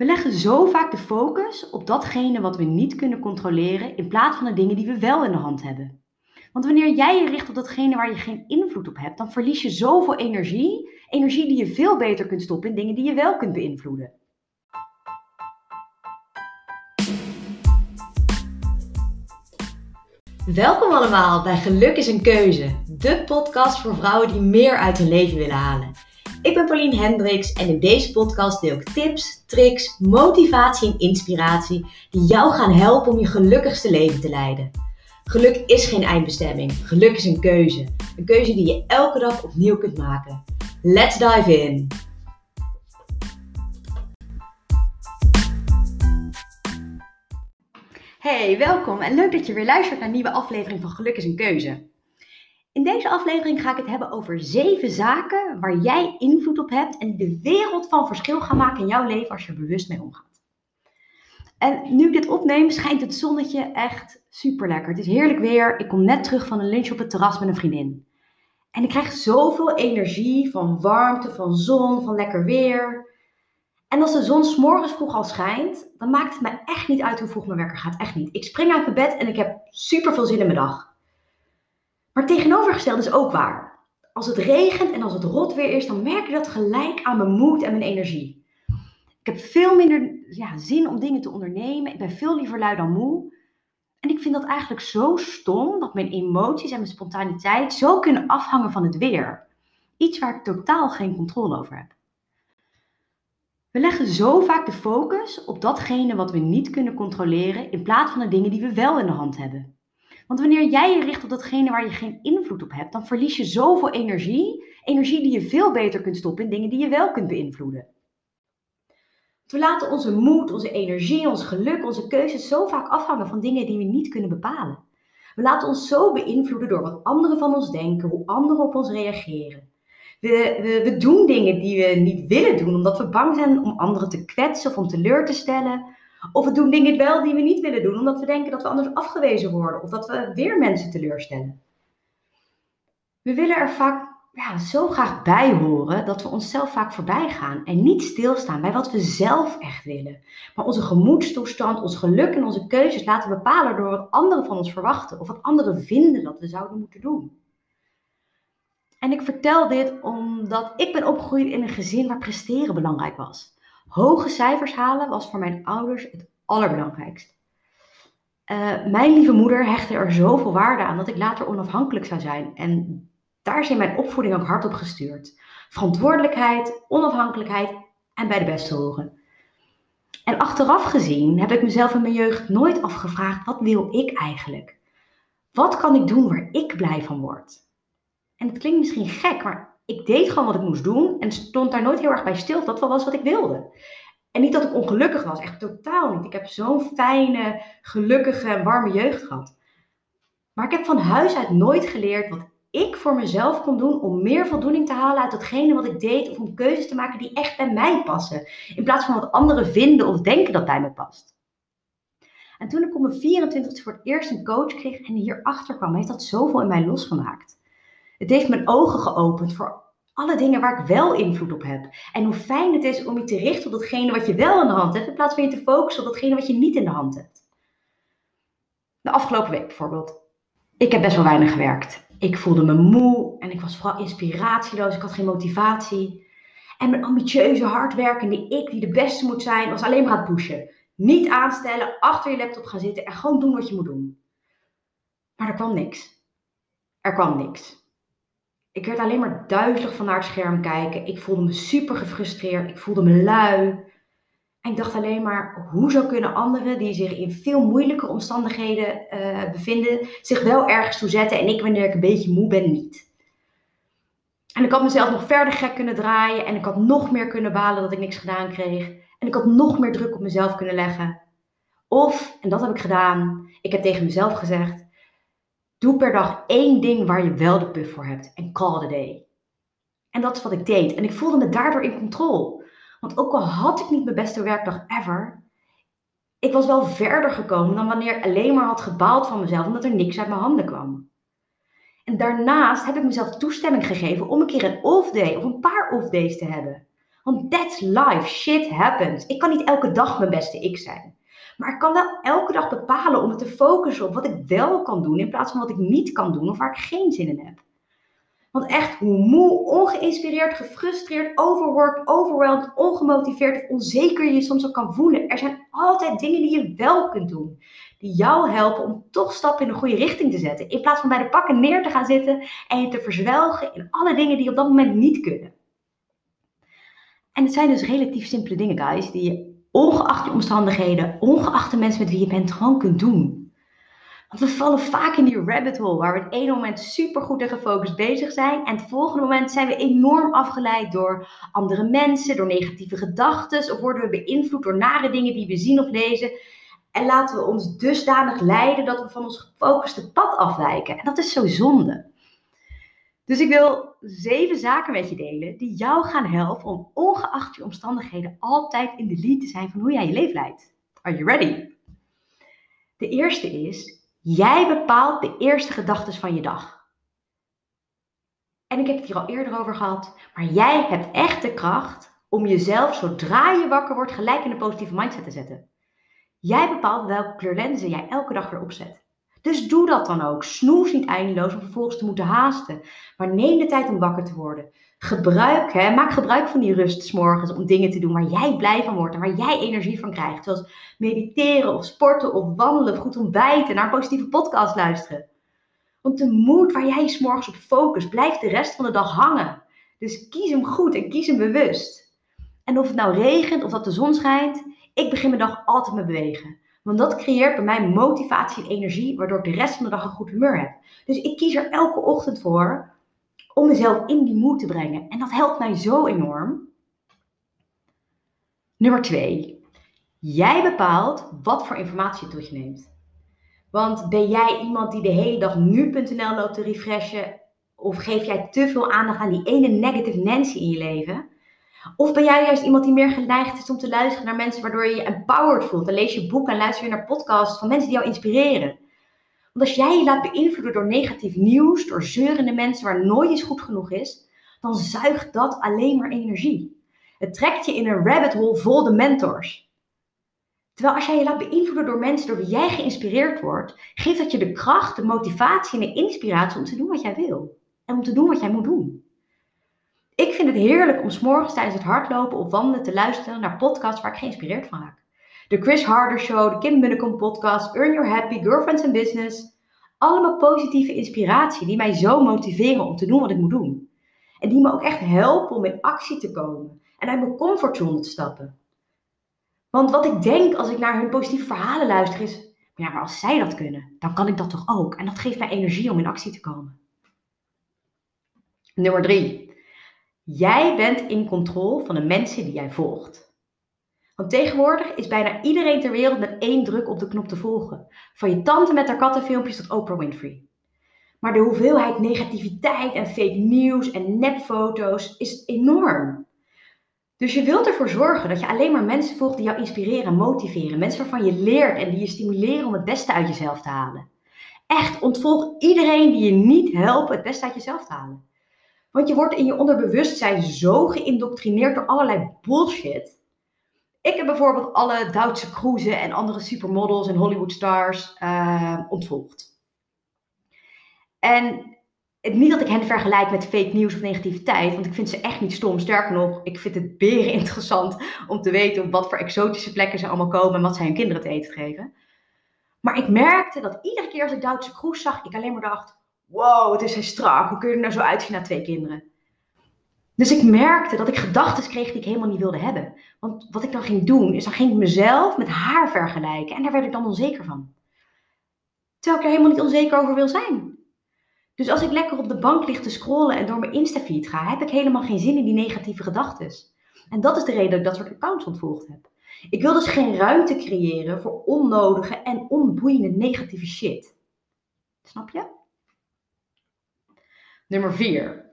We leggen zo vaak de focus op datgene wat we niet kunnen controleren in plaats van de dingen die we wel in de hand hebben. Want wanneer jij je richt op datgene waar je geen invloed op hebt, dan verlies je zoveel energie. Energie die je veel beter kunt stoppen in dingen die je wel kunt beïnvloeden. Welkom allemaal bij Geluk is een Keuze, de podcast voor vrouwen die meer uit hun leven willen halen. Ik ben Pauline Hendricks en in deze podcast deel ik tips, tricks, motivatie en inspiratie die jou gaan helpen om je gelukkigste leven te leiden. Geluk is geen eindbestemming, geluk is een keuze. Een keuze die je elke dag opnieuw kunt maken. Let's dive in! Hey, welkom en leuk dat je weer luistert naar een nieuwe aflevering van Geluk is een Keuze. In deze aflevering ga ik het hebben over zeven zaken waar jij invloed op hebt en de wereld van verschil gaan maken in jouw leven als je er bewust mee omgaat. En nu ik dit opneem, schijnt het zonnetje echt super lekker. Het is heerlijk weer. Ik kom net terug van een lunch op het terras met een vriendin. En ik krijg zoveel energie van warmte, van zon, van lekker weer. En als de zon s'morgens vroeg al schijnt, dan maakt het me echt niet uit hoe vroeg mijn wekker gaat. Echt niet. Ik spring uit mijn bed en ik heb super veel zin in mijn dag. Maar het tegenovergestelde is ook waar. Als het regent en als het rot weer is, dan merk ik dat gelijk aan mijn moed en mijn energie. Ik heb veel minder ja, zin om dingen te ondernemen. Ik ben veel liever lui dan moe. En ik vind dat eigenlijk zo stom dat mijn emoties en mijn spontaniteit zo kunnen afhangen van het weer. Iets waar ik totaal geen controle over heb. We leggen zo vaak de focus op datgene wat we niet kunnen controleren in plaats van de dingen die we wel in de hand hebben. Want wanneer jij je richt op datgene waar je geen invloed op hebt, dan verlies je zoveel energie. Energie die je veel beter kunt stoppen in dingen die je wel kunt beïnvloeden. We laten onze moed, onze energie, ons geluk, onze keuzes zo vaak afhangen van dingen die we niet kunnen bepalen. We laten ons zo beïnvloeden door wat anderen van ons denken, hoe anderen op ons reageren. We, we, we doen dingen die we niet willen doen, omdat we bang zijn om anderen te kwetsen of om teleur te stellen. Of we doen dingen wel die we niet willen doen, omdat we denken dat we anders afgewezen worden of dat we weer mensen teleurstellen. We willen er vaak ja, zo graag bij horen dat we onszelf vaak voorbij gaan en niet stilstaan bij wat we zelf echt willen. Maar onze gemoedstoestand, ons geluk en onze keuzes laten bepalen door wat anderen van ons verwachten of wat anderen vinden dat we zouden moeten doen. En ik vertel dit omdat ik ben opgegroeid in een gezin waar presteren belangrijk was. Hoge cijfers halen was voor mijn ouders het allerbelangrijkst. Uh, mijn lieve moeder hechtte er zoveel waarde aan dat ik later onafhankelijk zou zijn. En daar in mijn opvoeding ook hard op gestuurd. Verantwoordelijkheid, onafhankelijkheid en bij de beste horen. En achteraf gezien heb ik mezelf in mijn jeugd nooit afgevraagd: wat wil ik eigenlijk? Wat kan ik doen waar ik blij van word? En het klinkt misschien gek, maar ik deed gewoon wat ik moest doen en stond daar nooit heel erg bij stil dat wel was wat ik wilde. En niet dat ik ongelukkig was, echt totaal niet. Ik heb zo'n fijne, gelukkige en warme jeugd gehad. Maar ik heb van huis uit nooit geleerd wat ik voor mezelf kon doen om meer voldoening te halen uit datgene wat ik deed. Of om keuzes te maken die echt bij mij passen. In plaats van wat anderen vinden of denken dat bij me past. En toen ik op mijn 24 voor het eerst een coach kreeg en hierachter kwam, heeft dat zoveel in mij losgemaakt. Het heeft mijn ogen geopend voor alle dingen waar ik wel invloed op heb. En hoe fijn het is om je te richten op datgene wat je wel in de hand hebt, in plaats van je te focussen op datgene wat je niet in de hand hebt. De afgelopen week bijvoorbeeld. Ik heb best wel weinig gewerkt. Ik voelde me moe en ik was vooral inspiratieloos. Ik had geen motivatie. En mijn ambitieuze, hardwerkende ik, die de beste moet zijn, was alleen maar aan het pushen. Niet aanstellen, achter je laptop gaan zitten en gewoon doen wat je moet doen. Maar er kwam niks. Er kwam niks. Ik werd alleen maar duizelig van naar het scherm kijken. Ik voelde me super gefrustreerd. Ik voelde me lui. En ik dacht alleen maar, hoezo kunnen anderen die zich in veel moeilijke omstandigheden uh, bevinden, zich wel ergens toe zetten en ik wanneer ik een beetje moe ben niet. En ik had mezelf nog verder gek kunnen draaien en ik had nog meer kunnen balen dat ik niks gedaan kreeg. En ik had nog meer druk op mezelf kunnen leggen. Of, en dat heb ik gedaan, ik heb tegen mezelf gezegd, Doe per dag één ding waar je wel de puff voor hebt en call a day. En dat is wat ik deed. En ik voelde me daardoor in controle. Want ook al had ik niet mijn beste werkdag ever, ik was wel verder gekomen dan wanneer ik alleen maar had gebaald van mezelf omdat er niks uit mijn handen kwam. En daarnaast heb ik mezelf toestemming gegeven om een keer een off day of een paar off days te hebben. Want that's life. Shit happens. Ik kan niet elke dag mijn beste ik zijn. Maar ik kan wel elke dag bepalen om me te focussen op wat ik wel kan doen in plaats van wat ik niet kan doen of waar ik geen zin in heb. Want echt, hoe moe, ongeïnspireerd, gefrustreerd, overworked, overwhelmed, ongemotiveerd of onzeker je je soms ook kan voelen, er zijn altijd dingen die je wel kunt doen. Die jou helpen om toch stappen in de goede richting te zetten. In plaats van bij de pakken neer te gaan zitten en je te verzwelgen in alle dingen die op dat moment niet kunnen. En het zijn dus relatief simpele dingen, guys, die je ongeacht je omstandigheden, ongeacht de mensen met wie je bent, gewoon kunt doen. Want we vallen vaak in die rabbit hole waar we het ene moment super goed en gefocust bezig zijn. En het volgende moment zijn we enorm afgeleid door andere mensen, door negatieve gedachten. Of worden we beïnvloed door nare dingen die we zien of lezen. En laten we ons dusdanig leiden dat we van ons gefocuste pad afwijken. En dat is zo zonde. Dus ik wil zeven zaken met je delen die jou gaan helpen om ongeacht je omstandigheden altijd in de lead te zijn van hoe jij je leven leidt. Are you ready? De eerste is, jij bepaalt de eerste gedachten van je dag. En ik heb het hier al eerder over gehad, maar jij hebt echt de kracht om jezelf zodra je wakker wordt gelijk in een positieve mindset te zetten. Jij bepaalt welke kleurlenzen jij elke dag weer opzet. Dus doe dat dan ook. Snoes niet eindeloos om vervolgens te moeten haasten. Maar neem de tijd om wakker te worden. Gebruik, hè, maak gebruik van die rust s morgens om dingen te doen waar jij blij van wordt en waar jij energie van krijgt. Zoals mediteren of sporten of wandelen of goed ontbijten, naar een positieve podcast luisteren. Want de moed waar jij s op focust, blijft de rest van de dag hangen. Dus kies hem goed en kies hem bewust. En of het nou regent of dat de zon schijnt, ik begin mijn dag altijd met bewegen. Want dat creëert bij mij motivatie en energie, waardoor ik de rest van de dag een goed humeur heb. Dus ik kies er elke ochtend voor om mezelf in die moed te brengen. En dat helpt mij zo enorm. Nummer twee. Jij bepaalt wat voor informatie je tot je neemt. Want ben jij iemand die de hele dag nu.nl loopt te refreshen? Of geef jij te veel aandacht aan die ene negative Nancy in je leven? Of ben jij juist iemand die meer geneigd is om te luisteren naar mensen waardoor je je empowered voelt? Dan lees je boeken en luister je naar podcasts van mensen die jou inspireren. Want als jij je laat beïnvloeden door negatief nieuws, door zeurende mensen waar nooit iets goed genoeg is, dan zuigt dat alleen maar energie. Het trekt je in een rabbit hole vol de mentors. Terwijl als jij je laat beïnvloeden door mensen door wie jij geïnspireerd wordt, geeft dat je de kracht, de motivatie en de inspiratie om te doen wat jij wil. En om te doen wat jij moet doen. Het heerlijk om s'morgens tijdens het hardlopen of wandelen te luisteren naar podcasts waar ik geïnspireerd van raak. De Chris Harder Show, de Kim Munnekom podcast, Earn Your Happy, Girlfriends and Business. Allemaal positieve inspiratie die mij zo motiveren om te doen wat ik moet doen. En die me ook echt helpen om in actie te komen en uit mijn comfortzone te stappen. Want wat ik denk als ik naar hun positieve verhalen luister is, ja, maar als zij dat kunnen, dan kan ik dat toch ook. En dat geeft mij energie om in actie te komen. Nummer drie. Jij bent in controle van de mensen die jij volgt. Want tegenwoordig is bijna iedereen ter wereld met één druk op de knop te volgen. Van je tante met haar kattenfilmpjes tot Oprah Winfrey. Maar de hoeveelheid negativiteit en fake news en nepfoto's is enorm. Dus je wilt ervoor zorgen dat je alleen maar mensen volgt die jou inspireren en motiveren. Mensen waarvan je leert en die je stimuleren om het beste uit jezelf te halen. Echt, ontvolg iedereen die je niet helpen het beste uit jezelf te halen. Want je wordt in je onderbewustzijn zo geïndoctrineerd door allerlei bullshit. Ik heb bijvoorbeeld alle Duitse cruisen en andere supermodels en Hollywoodstars uh, ontvolgd. En het, niet dat ik hen vergelijk met fake news of negativiteit, want ik vind ze echt niet stom. Sterker nog, ik vind het beren interessant om te weten op wat voor exotische plekken ze allemaal komen en wat zij hun kinderen te eten geven. Maar ik merkte dat iedere keer als ik Duitse cruise zag, ik alleen maar dacht: wow, het is hij strak. Hoe kun je er nou zo uitzien na twee kinderen? Dus ik merkte dat ik gedachten kreeg die ik helemaal niet wilde hebben. Want wat ik dan ging doen, is dan ging ik mezelf met haar vergelijken. En daar werd ik dan onzeker van. Terwijl ik er helemaal niet onzeker over wil zijn. Dus als ik lekker op de bank lig te scrollen en door mijn Instafeed ga, heb ik helemaal geen zin in die negatieve gedachten. En dat is de reden dat ik dat soort accounts ontvolgd heb. Ik wil dus geen ruimte creëren voor onnodige en onboeiende negatieve shit. Snap je? Nummer 4.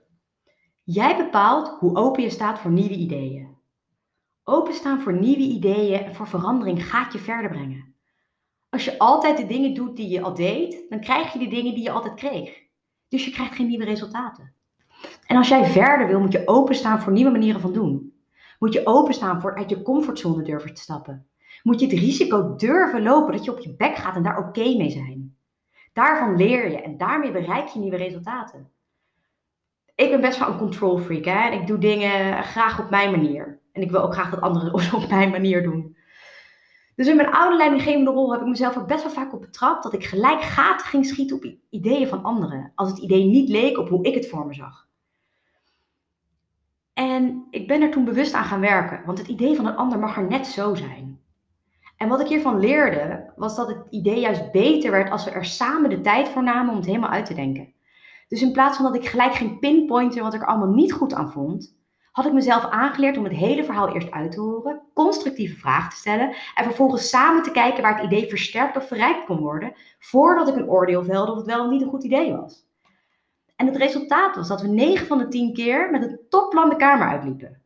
Jij bepaalt hoe open je staat voor nieuwe ideeën. Openstaan voor nieuwe ideeën en voor verandering gaat je verder brengen. Als je altijd de dingen doet die je al deed, dan krijg je de dingen die je altijd kreeg. Dus je krijgt geen nieuwe resultaten. En als jij verder wil, moet je openstaan voor nieuwe manieren van doen. Moet je openstaan voor uit je comfortzone durven te stappen? Moet je het risico durven lopen dat je op je bek gaat en daar oké mee zijn? Daarvan leer je en daarmee bereik je nieuwe resultaten. Ik ben best wel een control freak hè? en ik doe dingen graag op mijn manier. En ik wil ook graag dat anderen op mijn manier doen. Dus in mijn oude leidinggevende rol heb ik mezelf ook best wel vaak op betrapt dat ik gelijk gaten ging schieten op ideeën van anderen. Als het idee niet leek op hoe ik het voor me zag. En ik ben er toen bewust aan gaan werken, want het idee van een ander mag er net zo zijn. En wat ik hiervan leerde, was dat het idee juist beter werd als we er samen de tijd voor namen om het helemaal uit te denken. Dus in plaats van dat ik gelijk ging pinpointen wat ik er allemaal niet goed aan vond, had ik mezelf aangeleerd om het hele verhaal eerst uit te horen, constructieve vragen te stellen en vervolgens samen te kijken waar het idee versterkt of verrijkt kon worden, voordat ik een oordeel velde of het wel of niet een goed idee was. En het resultaat was dat we 9 van de 10 keer met een topplan de kamer uitliepen.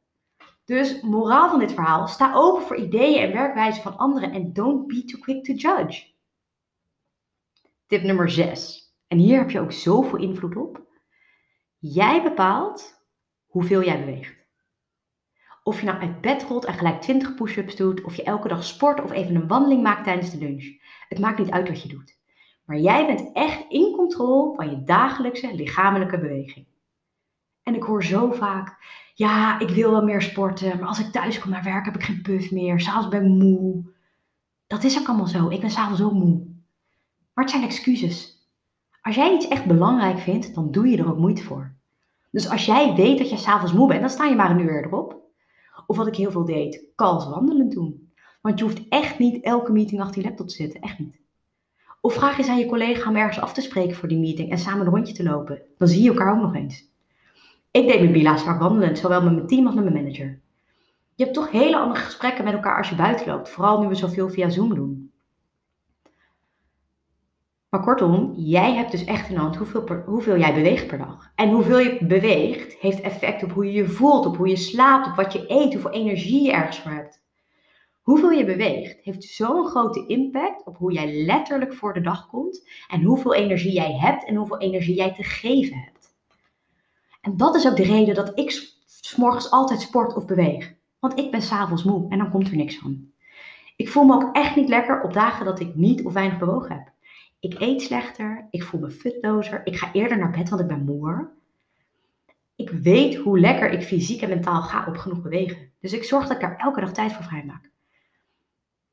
Dus moraal van dit verhaal, sta open voor ideeën en werkwijzen van anderen en don't be too quick to judge. Tip nummer 6. En hier heb je ook zoveel invloed op. Jij bepaalt hoeveel jij beweegt. Of je nou uit bed rolt en gelijk 20 push-ups doet, of je elke dag sport of even een wandeling maakt tijdens de lunch. Het maakt niet uit wat je doet. Maar jij bent echt in controle van je dagelijkse lichamelijke beweging. En ik hoor zo vaak, ja, ik wil wel meer sporten, maar als ik thuis kom naar werk heb ik geen puff meer. S'avonds ben ik moe. Dat is ook allemaal zo. Ik ben s'avonds ook moe. Maar het zijn excuses. Als jij iets echt belangrijk vindt, dan doe je er ook moeite voor. Dus als jij weet dat je s'avonds moe bent, dan sta je maar een uur eerder op. Of wat ik heel veel deed, calls wandelen doen. Want je hoeft echt niet elke meeting achter je laptop te zitten. Echt niet. Of vraag eens aan je collega om ergens af te spreken voor die meeting en samen een rondje te lopen. Dan zie je elkaar ook nog eens. Ik deed met Bila's vaak wandelen, zowel met mijn team als met mijn manager. Je hebt toch hele andere gesprekken met elkaar als je buiten loopt. Vooral nu we zoveel via Zoom doen. Maar kortom, jij hebt dus echt in hand hoeveel, hoeveel jij beweegt per dag. En hoeveel je beweegt heeft effect op hoe je je voelt, op hoe je slaapt, op wat je eet, hoeveel energie je ergens voor hebt. Hoeveel je beweegt heeft zo'n grote impact op hoe jij letterlijk voor de dag komt en hoeveel energie jij hebt en hoeveel energie jij te geven hebt. En dat is ook de reden dat ik s morgens altijd sport of beweeg. Want ik ben s'avonds moe en dan komt er niks van. Ik voel me ook echt niet lekker op dagen dat ik niet of weinig bewogen heb. Ik eet slechter, ik voel me futlozer, ik ga eerder naar bed want ik ben moe. Ik weet hoe lekker ik fysiek en mentaal ga op genoeg bewegen. Dus ik zorg dat ik daar elke dag tijd voor vrijmaak.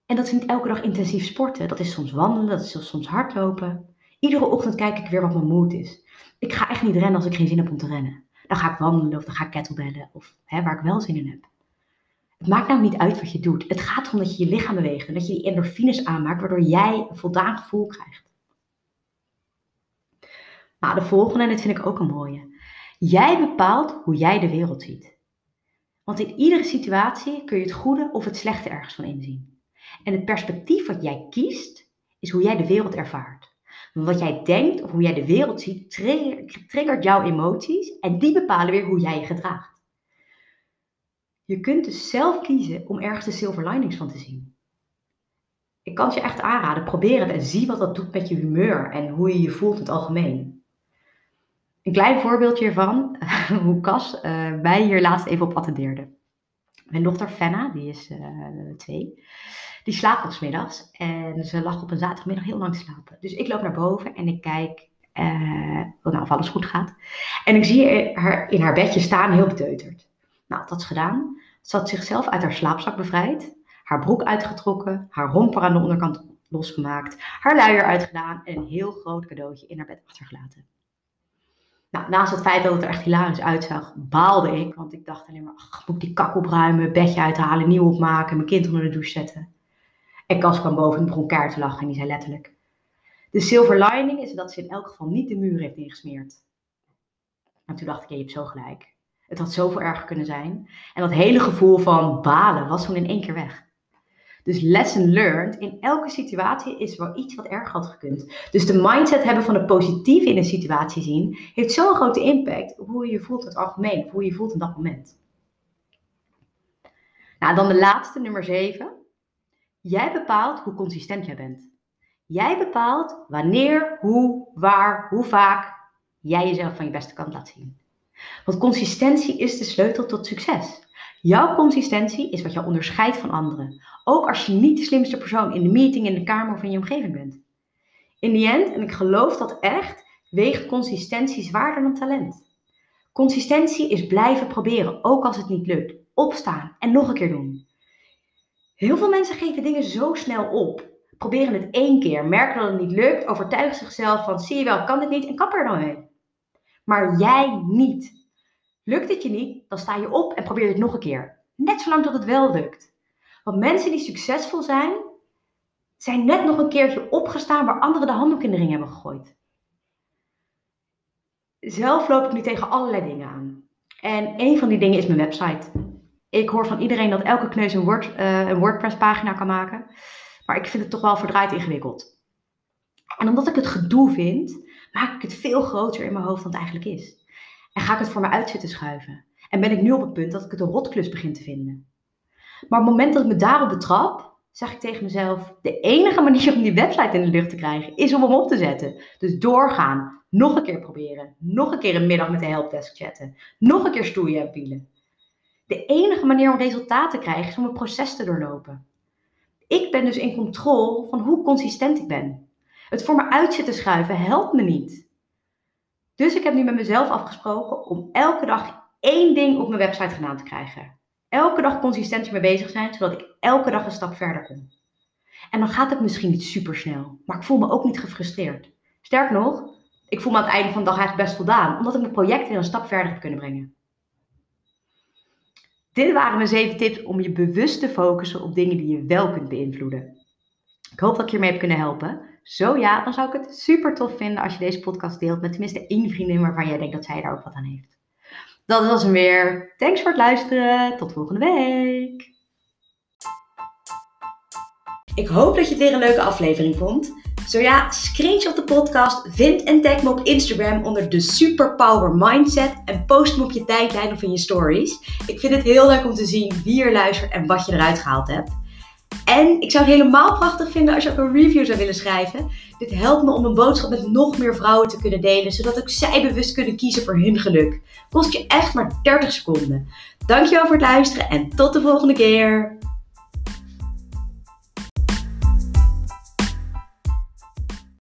En dat is niet elke dag intensief sporten. Dat is soms wandelen, dat is soms hardlopen. Iedere ochtend kijk ik weer wat mijn moed is. Ik ga echt niet rennen als ik geen zin heb om te rennen. Dan ga ik wandelen of dan ga ik kettlebellen of hè, waar ik wel zin in heb. Het maakt nou niet uit wat je doet. Het gaat erom dat je je lichaam beweegt en dat je die endorfines aanmaakt, waardoor jij een voldaan gevoel krijgt. Nou, de volgende, en dit vind ik ook een mooie. Jij bepaalt hoe jij de wereld ziet. Want in iedere situatie kun je het goede of het slechte ergens van inzien. En het perspectief wat jij kiest, is hoe jij de wereld ervaart. Wat jij denkt of hoe jij de wereld ziet, triggert jouw emoties en die bepalen weer hoe jij je gedraagt. Je kunt dus zelf kiezen om ergens de silver linings van te zien. Ik kan het je echt aanraden, probeer het en zie wat dat doet met je humeur en hoe je je voelt in het algemeen. Een klein voorbeeldje hiervan, hoe Cas uh, mij hier laatst even op attendeerde. Mijn dochter Fenna, die is uh, twee, die slaapt op middags en ze lag op een zaterdagmiddag heel lang te slapen. Dus ik loop naar boven en ik kijk uh, nou, of alles goed gaat. En ik zie haar in haar bedje staan, heel beteuterd. Nou, dat is gedaan. Ze had zichzelf uit haar slaapzak bevrijd, haar broek uitgetrokken, haar romper aan de onderkant losgemaakt, haar luier uitgedaan en een heel groot cadeautje in haar bed achtergelaten. Nou, naast het feit dat het er echt hilarisch uitzag, baalde ik. Want ik dacht alleen maar, ach, moet ik die kak opruimen, bedje uithalen, nieuw opmaken, mijn kind onder de douche zetten. En Cas kwam boven en begon keihard te lachen en die zei letterlijk. De silver lining is dat ze in elk geval niet de muur heeft ingesmeerd. En toen dacht ik, je hebt zo gelijk. Het had zoveel erger kunnen zijn. En dat hele gevoel van balen was toen in één keer weg. Dus lesson learned, in elke situatie is wel iets wat erg had gekund. Dus de mindset hebben van het positieve in een situatie zien, heeft zo'n grote impact op hoe je je voelt in het algemeen, hoe je je voelt in dat moment. Nou, dan de laatste, nummer 7. Jij bepaalt hoe consistent jij bent. Jij bepaalt wanneer, hoe, waar, hoe vaak jij jezelf van je beste kant laat zien. Want consistentie is de sleutel tot succes. Jouw consistentie is wat jou onderscheidt van anderen. Ook als je niet de slimste persoon in de meeting, in de kamer of in je omgeving bent. In die end, en ik geloof dat echt, weegt consistentie zwaarder dan talent. Consistentie is blijven proberen, ook als het niet lukt. Opstaan en nog een keer doen. Heel veel mensen geven dingen zo snel op. Proberen het één keer, merken dat het niet lukt, overtuigen zichzelf van zie je wel, kan dit niet en kap er dan mee. Maar jij niet. Lukt het je niet, dan sta je op en probeer het nog een keer. Net zolang tot het wel lukt. Want mensen die succesvol zijn, zijn net nog een keertje opgestaan waar anderen de handdoek in de ring hebben gegooid. Zelf loop ik nu tegen allerlei dingen aan. En een van die dingen is mijn website. Ik hoor van iedereen dat elke kneus een, uh, een WordPress pagina kan maken. Maar ik vind het toch wel verdraaid ingewikkeld. En omdat ik het gedoe vind, maak ik het veel groter in mijn hoofd dan het eigenlijk is. En ga ik het voor me uit zitten schuiven. En ben ik nu op het punt dat ik het een rotklus begin te vinden. Maar op het moment dat ik me daarop betrap, zeg ik tegen mezelf: de enige manier om die website in de lucht te krijgen is om hem op te zetten. Dus doorgaan, nog een keer proberen, nog een keer een middag met de helpdesk chatten, nog een keer stoeien en pielen. De enige manier om resultaat te krijgen is om een proces te doorlopen. Ik ben dus in controle van hoe consistent ik ben. Het voor me uit zitten schuiven helpt me niet. Dus ik heb nu met mezelf afgesproken om elke dag één ding op mijn website gedaan te krijgen. Elke dag consistent mee bezig zijn, zodat ik elke dag een stap verder kom. En dan gaat het misschien niet super snel, maar ik voel me ook niet gefrustreerd. Sterk nog, ik voel me aan het einde van de dag eigenlijk best voldaan, omdat ik mijn project weer een stap verder heb kunnen brengen. Dit waren mijn zeven tips om je bewust te focussen op dingen die je wel kunt beïnvloeden. Ik hoop dat ik je ermee heb kunnen helpen. Zo ja, dan zou ik het super tof vinden als je deze podcast deelt met tenminste één vriendin waarvan jij denkt dat zij daar ook wat aan heeft. Dat was hem weer. Thanks voor het luisteren. Tot volgende week. Ik hoop dat je het weer een leuke aflevering vond. Zo ja, screenshot de podcast, vind en tag me op Instagram onder de Superpower Mindset en post me op je tijdlijn of in je stories. Ik vind het heel leuk om te zien wie er luistert en wat je eruit gehaald hebt. En ik zou het helemaal prachtig vinden als je ook een review zou willen schrijven. Dit helpt me om een boodschap met nog meer vrouwen te kunnen delen, zodat ook zij bewust kunnen kiezen voor hun geluk. Kost je echt maar 30 seconden. Dankjewel voor het luisteren en tot de volgende keer.